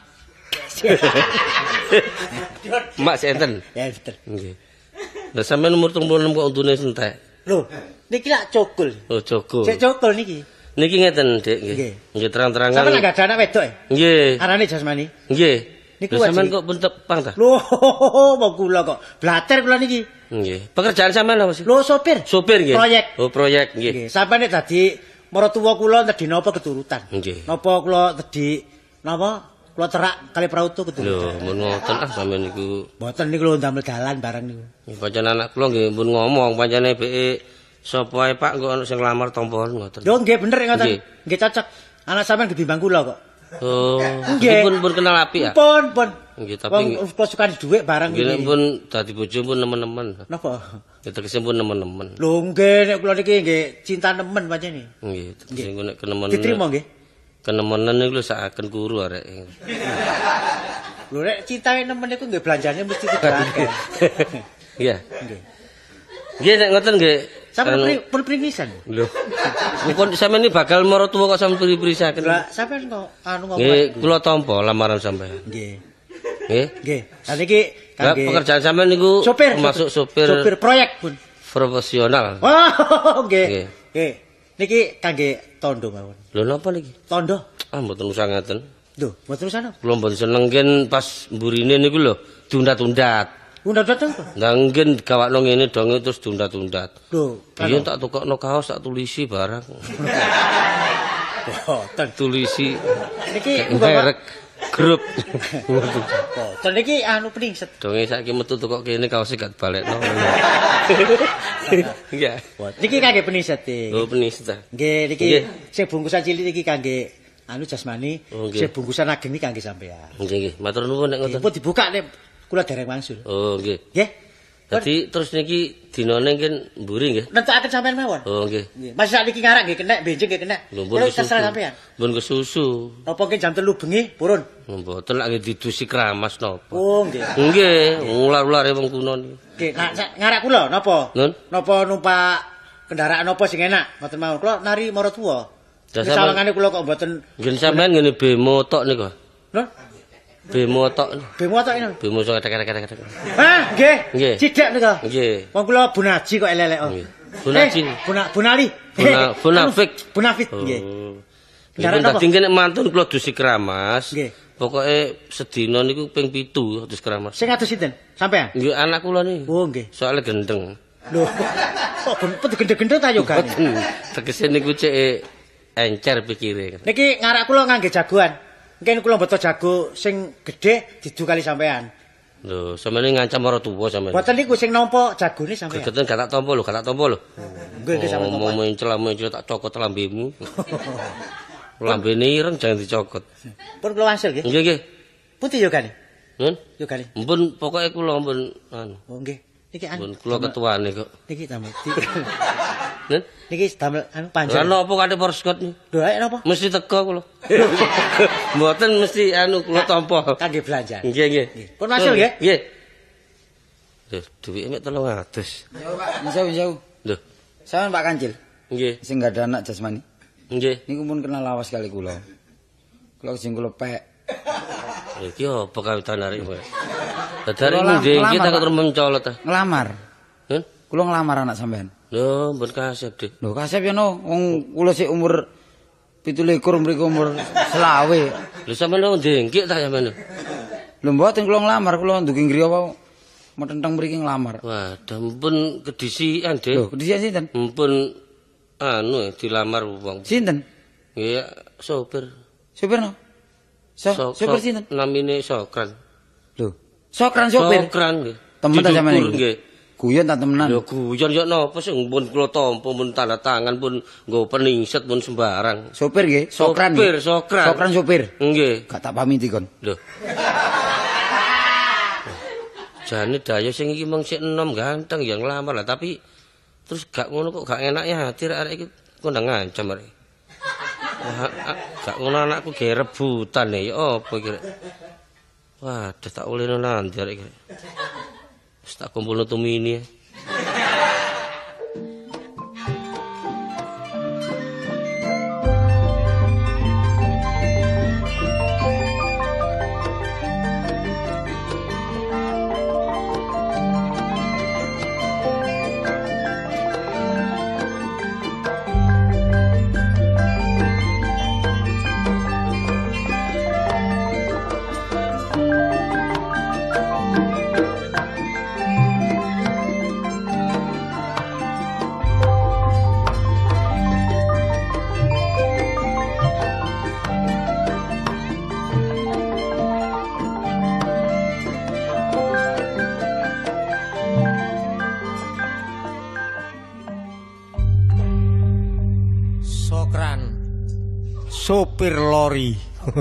mak sik enten. Ya betul. Nggih. Lah sampean umur 36 kok untune entek. Lho, niki lak cokul. Oh, Joko. Cek cokul niki. Niki ngeten, Dik, nggih. Nggih. Terang-terangan. Sampeyan enggak ada anak wedok? Nggih. Arane jasmani. Nggih. Niku Lho sampean kok pun tepang ta? Lho, mau kula kok. Blater kula niki. Nggih. Pekerjaan sampean apa sih? Lho sopir. Sopir nggih. Proyek. Oh, proyek nggih. Nggih, sampeyan nek dadi maratuwa kula tedhi napa keturutan. Nggih. Napa kula tedhi napa kula terak kali prauto Lho, keturutan. mun ngoten ah sampean niku. Mboten niku lho ndamel dalan bareng niku. Pancen anak kula nggih pun ngomong pancene beke sapa ae Pak kok ana sing nglamar tompon ngoten. Yo nggih bener ngoten. Nggih. Nggih cocok. Anak sampean gebimbang kula kok. Oh, Nggih. pun pun kenal api ya. Pun pun. Nggih, tapi Wong nggih- kula suka dhuwit Nggih nek iki. pun dadi bojo pun nemen-nemen. Napa? Ya tegese pun nemen-nemen. Lho nggih nek kula niki nggih cinta nemen pancen Nggih, tegese engko nek kenemen. Diterima nggih. Kenemenan niku lho sakaken kuru arek. Lho nek cintae nemen niku nggih belanjane mesti akeh. Iya. Nggih. Nggih nek ngoten nggih. Anu- pri- pun pringisan. Lho. Kok sampean ini bakal mara tuwa kok sampean pri-prisaken. Lah sampeyan kok anu ngomong. Nggih, kula tampa lamaran sampean. Nggih. Nggih. Nggih. Lah niki kangge pekerjaan sampean niku sopir. termasuk sopir, Sopir proyek pun. profesional. Oh, nggih. Nggih. Nggih. Niki kangge tondo mawon. Lho napa niki? Tondo. Ah mboten usah ngaten. Lho, mboten usah napa? Kula mboten seneng pas mburine niku lho tundat-tundat. Apa? Lah ngen gawakno ngene donge terus tundat-tundat. Lho, Biyen tak tukokno kaos tak tulisi barang. boten. tulisi Niki merek grup. boten niki anu peningset. Donge saiki metu tukok kene kaose gak balekno. Iya. Boten. Niki kangge peningset. Oh penista. Nggih niki sing bungkusan cilik niki kangge anu jasmani, Oh, sing bungkusan ageng niki kangge sampean. Nggih nggih, matur nuwun nek ngoten. Pun dibuka nek kula dereng wangsul. Oh nggih. Nggih. Dadi terus niki dinane kan mburi nggih. Nentukaken sampean mawon. Oh nggih. Nggih. Mas sakniki ngarang nggih kenek, benjing nggih kenek. Kesusu. terserah sampean. Pun kesusu. Apa ki jam 3 bengi purun? Mboten lak nggih didusi kramas napa. Oh nggih. Nggih, ular-ulare wong kuno niku. Nggih, ngarak kula napa? Nun? Napa numpak kendaraan napa sing enak? Mboten mawon. Kula nari sampean- Sawangane kula kok mboten Nggih sampean ngene bemo tok niku. Nun? Bemo tok. Bemo tok ini. Bemo sing kadek-kadek. Hah, nggih. Nggih. Cidak nika. Nggih. Wong kula bunaji kok elek-elek. oh. Nggih. Bunaji. Eh, buna bunali. Buna- bunafik. Bunafik, nggih. Nggih, apa? dadi kene mantun kula dusi kramas. Nggih. Pokoke sedina niku ping 7 dus kramas. Sing atus sinten? Sampean? Nggih anak kula niku. Oh, nggih. Soale gendeng. Lho. Kok ben pun gendeng-gendeng ta yoga. Boten. Tegese niku cek encer pikire. Niki ngarak kula ngangge jagoan. Mungkin kula mboten jago sing gedhe didu kali sampean. Lho, sampeyan ngancam ora tuwa sampeyan. Mboten niku sing nampa jagone sampean. Gegeten gak tak tampa lho, gak tak tampa lho. Nggih nggih sampean. Mau mencel mencel tak cokot lambemu. Lambene ireng jangan dicokot. Pun kula wangsul nggih. Nggih nggih. Pundi yogane? Nun, Yogane. Mpun pokoke kula mpun anu. Oh nggih. Niki anu. Mpun kula ketuane kok. Niki damel. Nun, Niki damel anu Lah panjenengan. napa kate porskot ni? Lho ae napa? Mesti teko kula. Mboten mesti anu kula tampa. Kangge belanja. Nggih nggih. Pun masuk, nggih? Nggih. Lho, duwike mek 300. Jauh Pak, jauh jauh. Lho, Sampeyan Pak Kancil, nggih. sing gak ada anak jasmani. Nggih. Niku pun kenal lawas kali kula. Kula sing kula pek. Iki apa kawitan arek kowe? Dadare Kula ndi iki ngelamar, tak Pak. terus mencolot ta. Ngelamar. Nun? Kula ngelamar anak sampean. Lho, mbon kasep, Dik. Lho kasep ya no, wong kula sik umur 17 mriku umur selawe. Lho sampeyan lho ndengkik ta sampeyan? Lho mboten kula ngelamar, kula ndugi griya wae. Metenteng mriki ngelamar. Waduh, mpun kedisian, Lho, Dik. kedisian sinten? Mpun anu dilamar wong. Sinten? Nggih, sopir. Sopir no? So, So- sopir so- sinten? Namine Sokran. Lho, Sokran sopir. Sokran nggih. Temen ta Didukur, iki? nggih. Guyon ta temenan? Lho guyon yo napa sing pun kula tampa pun tanda tangan pun nggo peningset pun sembarang. Sopir nggih, Sokran. Sopir. Sokran. Sokran sopir. Nggih. Gak tak pamiti kon. Lho. Jane dayo sing iki mung sik enom ganteng ya nglamar lah tapi terus gak ngono kok gak enak ya hati arek iki kondang ngancam arek. Wah, a- gak ngono anakku ge rebutan ya apa iki rek. Waduh tak oleh nanti arek iki. Rek. Wis tak kumpulno Sokran sopir lori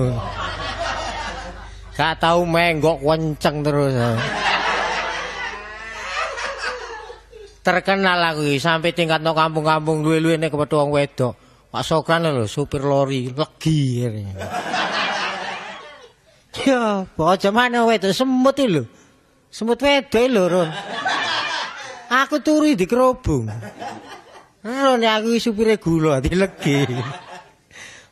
gak tahu menggok kenceng terus terkenal aku iki, sampai tingkat no kampung-kampung luwe-luwe nek kepethuk wong wedok Pak Sokran lho sopir lori legi Ya, bocah mana wedok semut lho. Semut wedok lho. Aku turu di kerobong. Ron aku iki supire gula dilegi.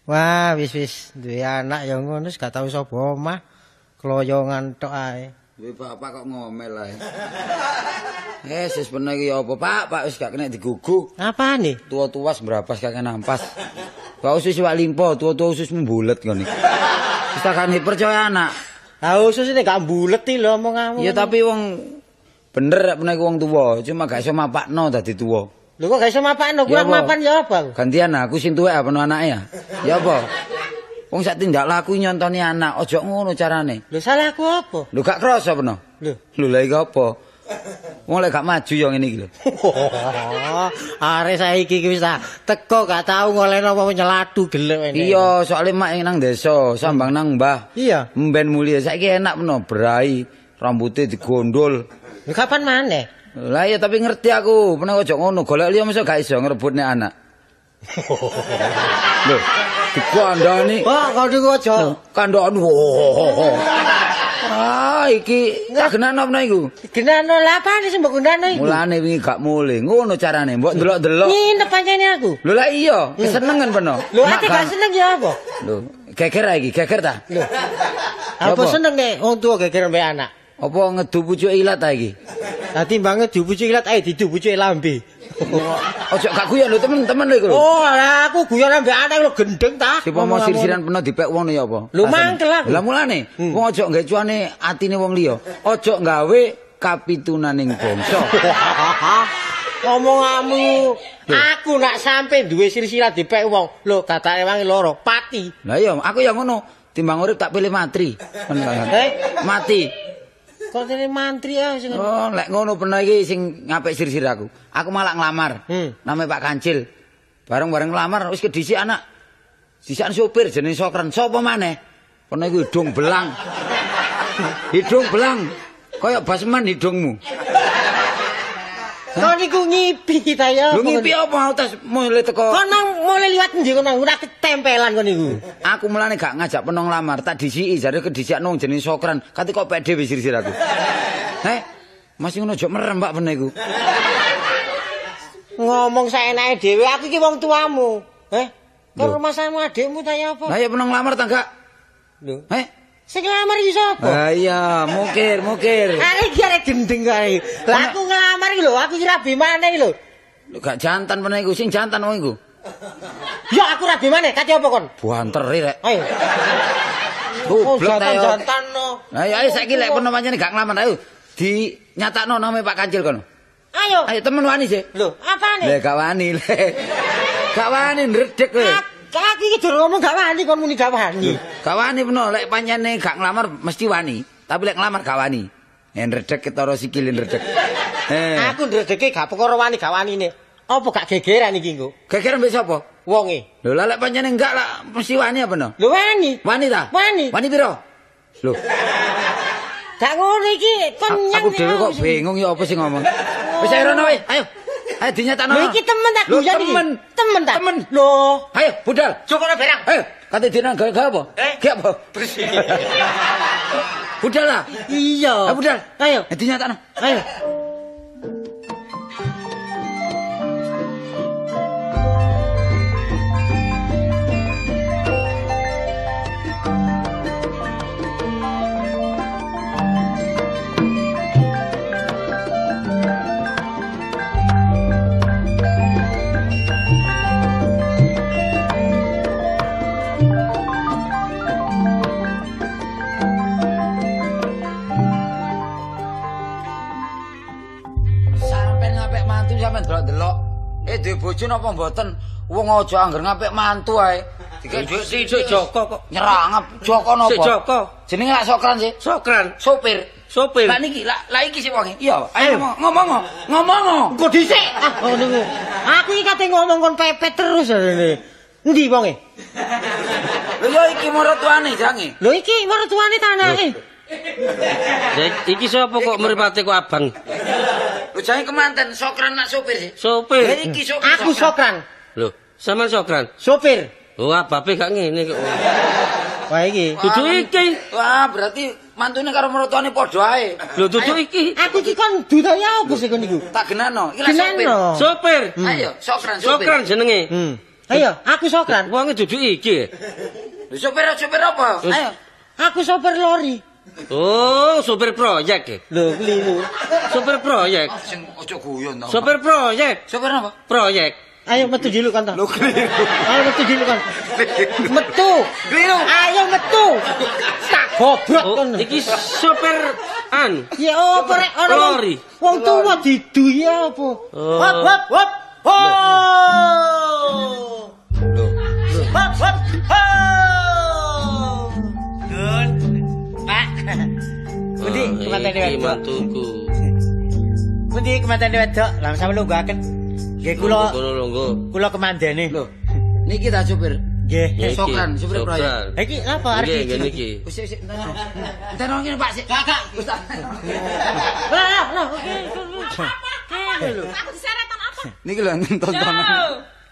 Wah, wis wis duwe anak ya ngono wis gak tau sapa omah. Kloyongan tok ae. Duwe bapak kok ngomel ae. Eh, sis bener iki apa, Pak? Pak wis gak kena digugu. Apa nih? Tua-tua wis mbrapas gak kena ampas. Kok usus wak limpo, tua-tua usus membulet ngono. Wis takani percaya anak. Lah usus ini gak buleti lho omonganmu. Ya tapi wong bener rek pernah wong tuwa, cuma gak iso mapakno dadi tuwa. Lho kok gak iso mapakno, kurang Ya, apa? mapan ya apa? Gantian aku sing tuwek apa anake ya? Ya apa? Wong sak tindak laku nyontoni anak, ojo ngono carane. Lho salah aku apa? Lho gak krasa peno? Lho. Lho lha iki apa? Wong lek gak maju ya ngene iki lho. Are saiki ki wis teko gak tau ngolehno apa nyelatu gelek ini. Iya, soalnya mak nang desa, sambang nang mbah. Iya. Mben mulia saiki enak peno berai, rambutnya digondol. Kapan maneh? Lah ya tapi ngerti aku, pernah ojo ngono, golek liya mesti gak iso ngrebutne anak. Lho, dikandani. Wah, kau niku aja. Kandhane. wo. Ah, iki gak genano peno iku. Genano lah apa sih mbok gunane iku? Mulane wingi gak mulih. Ngono carane, mbok delok-delok. Nginep pancene aku. Lho lah iya, kesenengan peno. Lho ate gak seneng ya apa? Lho, geger iki, geger ta? Lho. Apa? Apa seneng nek wong tuwa geger mbek anak? Apa ngedu pucuk ilat ta iki? Lah timbange dibuci ilat ae didu buci lambe. Ojo gak guyon lho temen-temen lho iku. Oh, lah aku guyon ambek anak lho gendeng ta. Si pomo sirsiran peno dipek wong ya apa? Lho, Rasane. mangkel aku. Lah mulane wong ojo nggae cuane atine wong liya. Ojo nggawe kapitunaning bangsa. Ngomonganmu aku nak sampe duwe silsilah dipek wong. Lho, katake wangi loro, pati. Lah iya, aku ya ngono. Timbang urip tak pilih matri. Eh? Mati. Kok dene mantri ya sing Oh, lek ngono pernah iki sing ngapik sirsir aku. Aku malah nglamar. Hmm. Namanya Pak Kancil. Bareng-bareng nglamar wis kedisi anak. Disikan sopir jenenge Sokren. Sopo maneh? Pernah iku hidung belang. hidung belang. Kayak basman hidungmu. Kok niku ngipi ta ya? Lu ngipi apa utas mulai teko? Kok nang mulai liwat ndi nang ora ketempelan kok niku. Aku mulane gak ngajak penong lamar, tak disiki jare kedisiak nang jenenge Sokren. Kate kok pede wis sirsir aku. Heh, masih ngono jok merem Pak bener iku. Ngomong saenake dhewe aku iki wong tuamu. Eh? Kok rumah sama adikmu ta ya apa? Lah ya penong lamar ta? Lho. Heh. Sing ngelamar iki sapa? Lah iya, mukir, mukir. Are iki arek gendeng kae. Lah aku ngelamar iki lho, aku iki rabi maneh iki lho. Lu gak jantan bener iku, sing jantan wong iku. Ya aku rabi maneh, kate apa kon? Buanteri rek. Ayo. Oh, Goblok ta yo. jantan-jantan no. Lah ya saiki lek peno pancene gak nglamar ayo. Di nyatakno name Pak Kancil kono. Ayo. Ayo temen wani sih. Lho, apane? Lah gak wani le. Gak wani ndredeg kowe. Ak- Aku iki durung ngomong gak wani kon muni gak wani. Gak wani peno lek pancene gak nglamar mesti wani, tapi lek nglamar gak wani. Yen redeg ketara sikil redeg. Eh, Aku ndredege gak perkara wani gak wanine. Apa gak gegeran iki engko? geger mbek sapa? Wonge. Lho lek pancene enggak lah mesti wani apa no? Lho wani. Wani ta? Wani. Wani piro? Lho, Gak ngono iki kon nyang. aku dhewe kok bingung ya apa sing ngomong. Wis ayo rono wis, ayo. Ayo dinyatakno. Lho iki temen tak guyon iki. Temen. Temen tak? Temen. Lho. Ayo, budal. Cukup berang. Ayo, kate dina gawe gawe apa? Eh? Apa? Bersih. Budal lah. Iya. Ayo budal. Ayo. Eh dinyatakno. Ayo. Duwe bojo napa mboten? Wong aja angger ngapik mantu ae. Dikek dhuwit Sik Joko kok. nyerangap Joko napa? Sik Joko. Jenenge lak Sokran sih. Sokran. Sopir. Sopir. Lah niki, lah lah iki sih wonge. Iya, ayo ngomong, ngomong. Ngomong. Kok dhisik? Ah, oh niku. Aku iki kate ngomong kon pepet terus rene. Endi wonge? Lho ya iki maratuane jange. Lho iki mertuane ta anake. Ya, iki sapa kok mripate kok abang? Lho jange kemanten Sokran nak sopir sih. Lah Sopir. iki sopir. Aku sokran. Lho, sampean Sokran. Sopir. Oh, abape gak ngene kok. Wah iki. Dudu iki. Wah, berarti mantune karo maratuane padha ae. Lho, dudu iki. Aku iki kon dudaya apa sih kon niku? Tak genano. Iki lak sopir. Sopir. Ayo, Sokran sopir. Sokran jenenge. Hmm. Ayo, aku sokran. Wonge dudu iki. Lho sopir sopir apa? Ayo. Aku sopir lori. Oh, sopir proyek. Lho, keliru. Sopir proyek. Sing ojo guyon to. Sopir proyek. Sopir apa? Proyek. Ayo metu jiluk kan ta. Lho keliru. Ayo metu jiluk kan. Metu. Keliru. Ayo metu. Tak goblok Oh, ngono. iki sopir anu. Ya apa rek wong- Lori. Wong tuwa didu ya apa? Oh. Hop hop hop. Ho! Hop hop ho! Pundi Oh, kemantene iki wedok? mantuku. Pundi kemantene wedok? Lah sampe lungguhaken. Nggih kula kula kemandene. Lho, niki ta supir. Nggih. Sokran, supir proyek. Iki apa arep Nggih, iki? nggih niki. Wis sik sik entar. Entar ngene Pak sik. Kakak. Wis. Lah lah lah oke. Aku diseretan apa? Niki lho tontonan.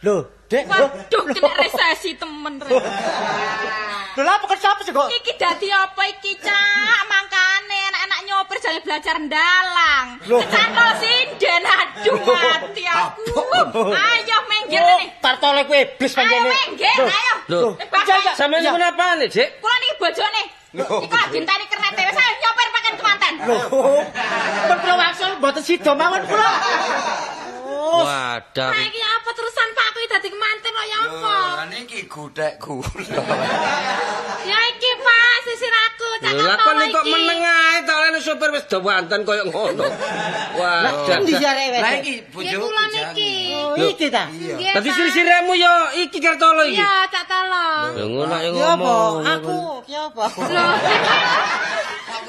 Lho, Dek. Waduh, kena resesi temen re. lho lha apa kok sapa sih kok? Iki dadi apa iki, Cak? Mangkane anak-anak nyopir jane belajar ndalang. Loh. Kecantol sinden, aduh mati aku. Ayo minggir nih. Tartole ku iblis Ayo minggir, ayo. Lho, Eh, sampeyan Iya. nyuwun apane, Dik? kula niki bojone. Iku lagi enteni kernet dhewe, saya nyopir pakai kemanten. Lho, pun kula waksul mboten sida mawon kula. Oh, Wadah. Nah, iki apa terusan Pak kuwi dadi kemanten kok ya apa? Lah niki gudek gula. Ya iki Pak, sisir aku, lah kok Kantoro sopir wis dawanten koyo ngono. Wah, Endi jare Lah wedok? iki Ya bojo. kula niki. Oh, iki ta. Dadi Pak. sirisiremu yo iki kartolo iki. Iya, Cak Tolong. Ya ngono ae Ya apa? ngomong. Aku ki apa?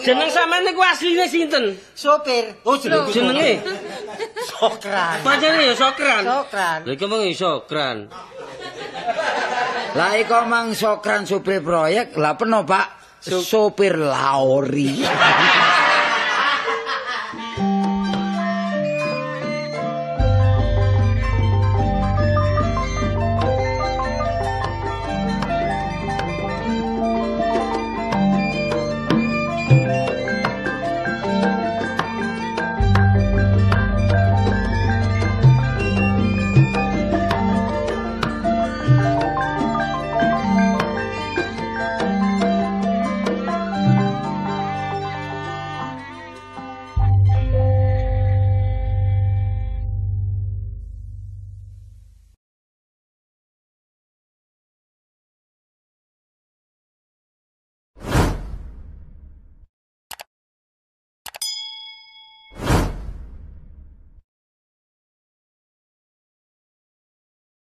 Jeneng sampean niku asline sinten? Sopir. Oh, jeneng Jenenge Sokran. pancene ya Sokran. Sokran. Lha iki mung Sokran. Lah iku mang sokran supir proyek. Lah peno Pak? Supir laori.